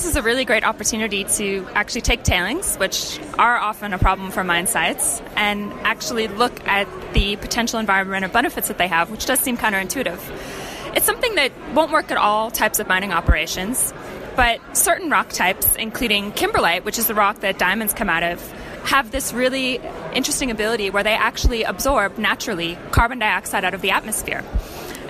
this is a really great opportunity to actually take tailings, which are often a problem for mine sites, and actually look at the potential environmental benefits that they have, which does seem counterintuitive. It's something that won't work at all types of mining operations, but certain rock types, including kimberlite, which is the rock that diamonds come out of, have this really interesting ability where they actually absorb naturally carbon dioxide out of the atmosphere.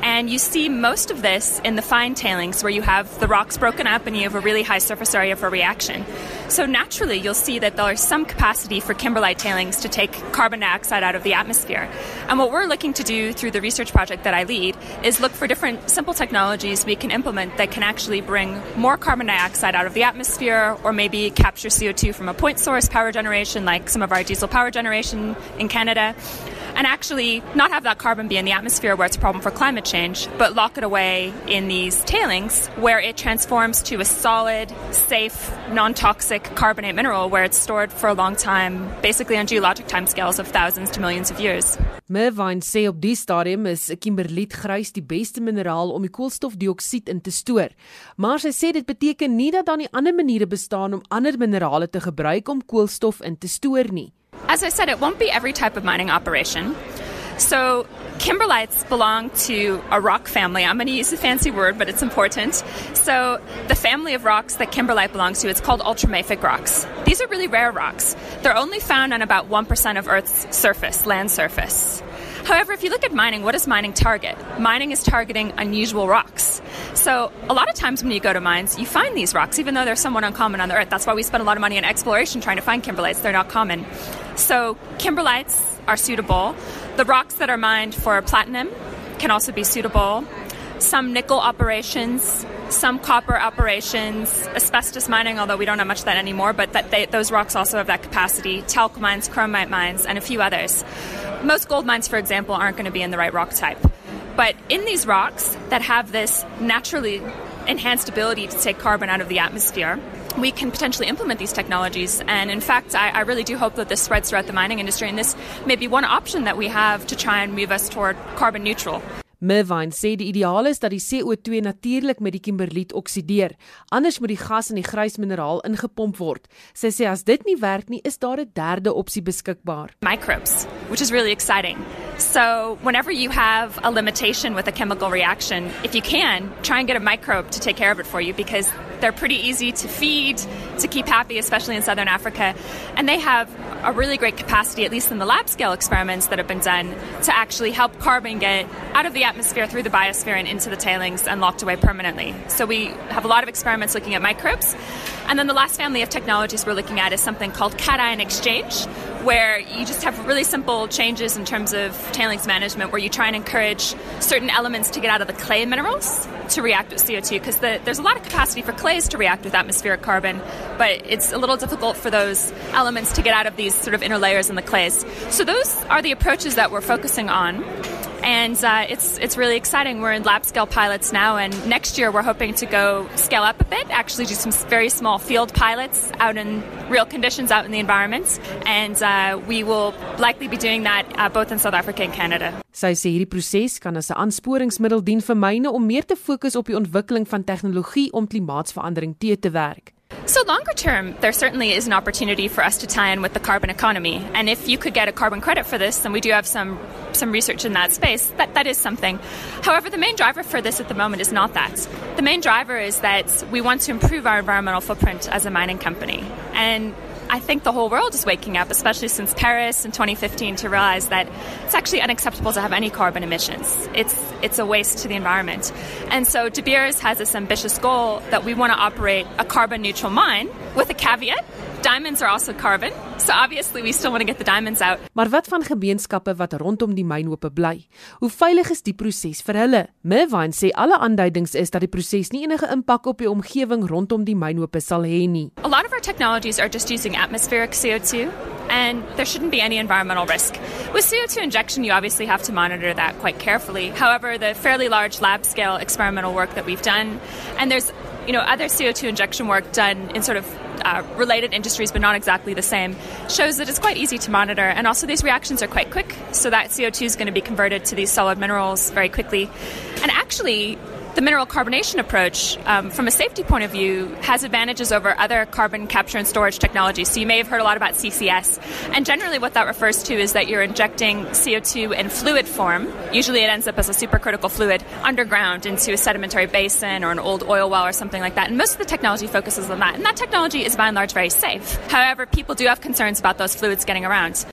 And you see most of this in the fine tailings where you have the rocks broken up and you have a really high surface area for reaction. So naturally, you'll see that there's some capacity for kimberlite tailings to take carbon dioxide out of the atmosphere. And what we're looking to do through the research project that I lead is look for different simple technologies we can implement that can actually bring more carbon dioxide out of the atmosphere or maybe capture CO2 from a point source power generation like some of our diesel power generation in Canada and actually not have that carbon be in the atmosphere where it's a problem for climate change, but lock it away in these tailings where it transforms to a solid, safe, non toxic carbonate mineral where it's stored for a long time, basically on geologic timescales of thousands to millions of years. Mervyn sê op die stadium is kimberliet grys die beste mineraal om die koolstofdioksied in te stoor. Maar sy sê dit beteken nie dat daar nie ander maniere bestaan om ander minerale te gebruik om koolstof in te stoor nie. As I said, it won't be every type of mining operation. So, kimberlites belong to a rock family. I'm going to use a fancy word, but it's important. So, the family of rocks that kimberlite belongs to, it's called ultramafic rocks. These are really rare rocks. They're only found on about 1% of Earth's surface, land surface. However, if you look at mining, what does mining target? Mining is targeting unusual rocks. So, a lot of times when you go to mines, you find these rocks, even though they're somewhat uncommon on the earth. That's why we spend a lot of money on exploration trying to find kimberlites. They're not common. So, kimberlites are suitable. The rocks that are mined for platinum can also be suitable. Some nickel operations, some copper operations, asbestos mining, although we don't have much of that anymore, but that they, those rocks also have that capacity, talc mines, chromite mines, and a few others. Most gold mines, for example, aren't going to be in the right rock type. But in these rocks that have this naturally enhanced ability to take carbon out of the atmosphere, we can potentially implement these technologies. And in fact, I, I, really do hope that this spreads throughout the mining industry. And this may be one option that we have to try and move us toward carbon neutral. Mervine sê die ideaal is dat die CO2 natuurlik met die kimberliet oksideer. Anders moet die gas in die grys mineraal ingepomp word. Sy sê as dit nie werk nie, is daar 'n derde opsie beskikbaar. Microbes, which is really exciting. So, whenever you have a limitation with a chemical reaction, if you can, try and get a microbe to take care of it for you because they're pretty easy to feed, to keep happy, especially in southern Africa. And they have a really great capacity, at least in the lab scale experiments that have been done, to actually help carbon get out of the atmosphere through the biosphere and into the tailings and locked away permanently. So we have a lot of experiments looking at microbes. And then the last family of technologies we're looking at is something called cation exchange, where you just have really simple changes in terms of tailings management, where you try and encourage certain elements to get out of the clay minerals to react with CO2, because the, there's a lot of capacity for clays to react with atmospheric carbon, but it's a little difficult for those elements to get out of these sort of inner layers in the clays. So those are the approaches that we're focusing on and uh, it's it's really exciting. We're in lab scale pilots now, and next year we're hoping to go scale up a bit. Actually, do some very small field pilots out in real conditions out in the environment, and uh, we will likely be doing that uh, both in South Africa and Canada. Sy sê hierdie proses kan as 'n aansporingsmiddel dien vir myne om meer te fokus op die ontwikkeling van tegnologie om klimaatsverandering te te werk. So, longer term, there certainly is an opportunity for us to tie in with the carbon economy. And if you could get a carbon credit for this, then we do have some, some research in that space. That, that is something. However, the main driver for this at the moment is not that. The main driver is that we want to improve our environmental footprint as a mining company. And I think the whole world is waking up, especially since Paris in 2015, to realize that it's actually unacceptable to have any carbon emissions. It's it's a waste to the environment. And so De Beers has this ambitious goal that we want to operate a carbon neutral mine with a caveat. Diamonds are also carbon, so obviously we still want to get the diamonds out. Maar wat van gemeenskappe wat rondom die mynhope bly? Hoe veilig is die proses vir hulle? Mervyn sê alle aanduidings is dat die proses nie enige impak op die omgewing rondom die mynhope sal hê nie. A lot of our technologies are just using atmospheric CO2 and there shouldn't be any environmental risk. With CO2 injection, you obviously have to monitor that quite carefully. However, the fairly large lab scale experimental work that we've done, and there's you know other CO2 injection work done in sort of uh, related industries, but not exactly the same, shows that it's quite easy to monitor. And also, these reactions are quite quick, so that CO2 is going to be converted to these solid minerals very quickly. And actually, The mineral carbonation approach, um, from a safety point of view, has advantages over other carbon capture and storage technologies. So you may have heard a lot about CCS. And generally, what that refers to is that you're injecting CO2 in fluid form. Usually, it ends up as a supercritical fluid underground into a sedimentary basin or an old oil well or something like that. And most of the technology focuses on that. And that technology is by and large very safe. However, people do have concerns about those fluids getting around.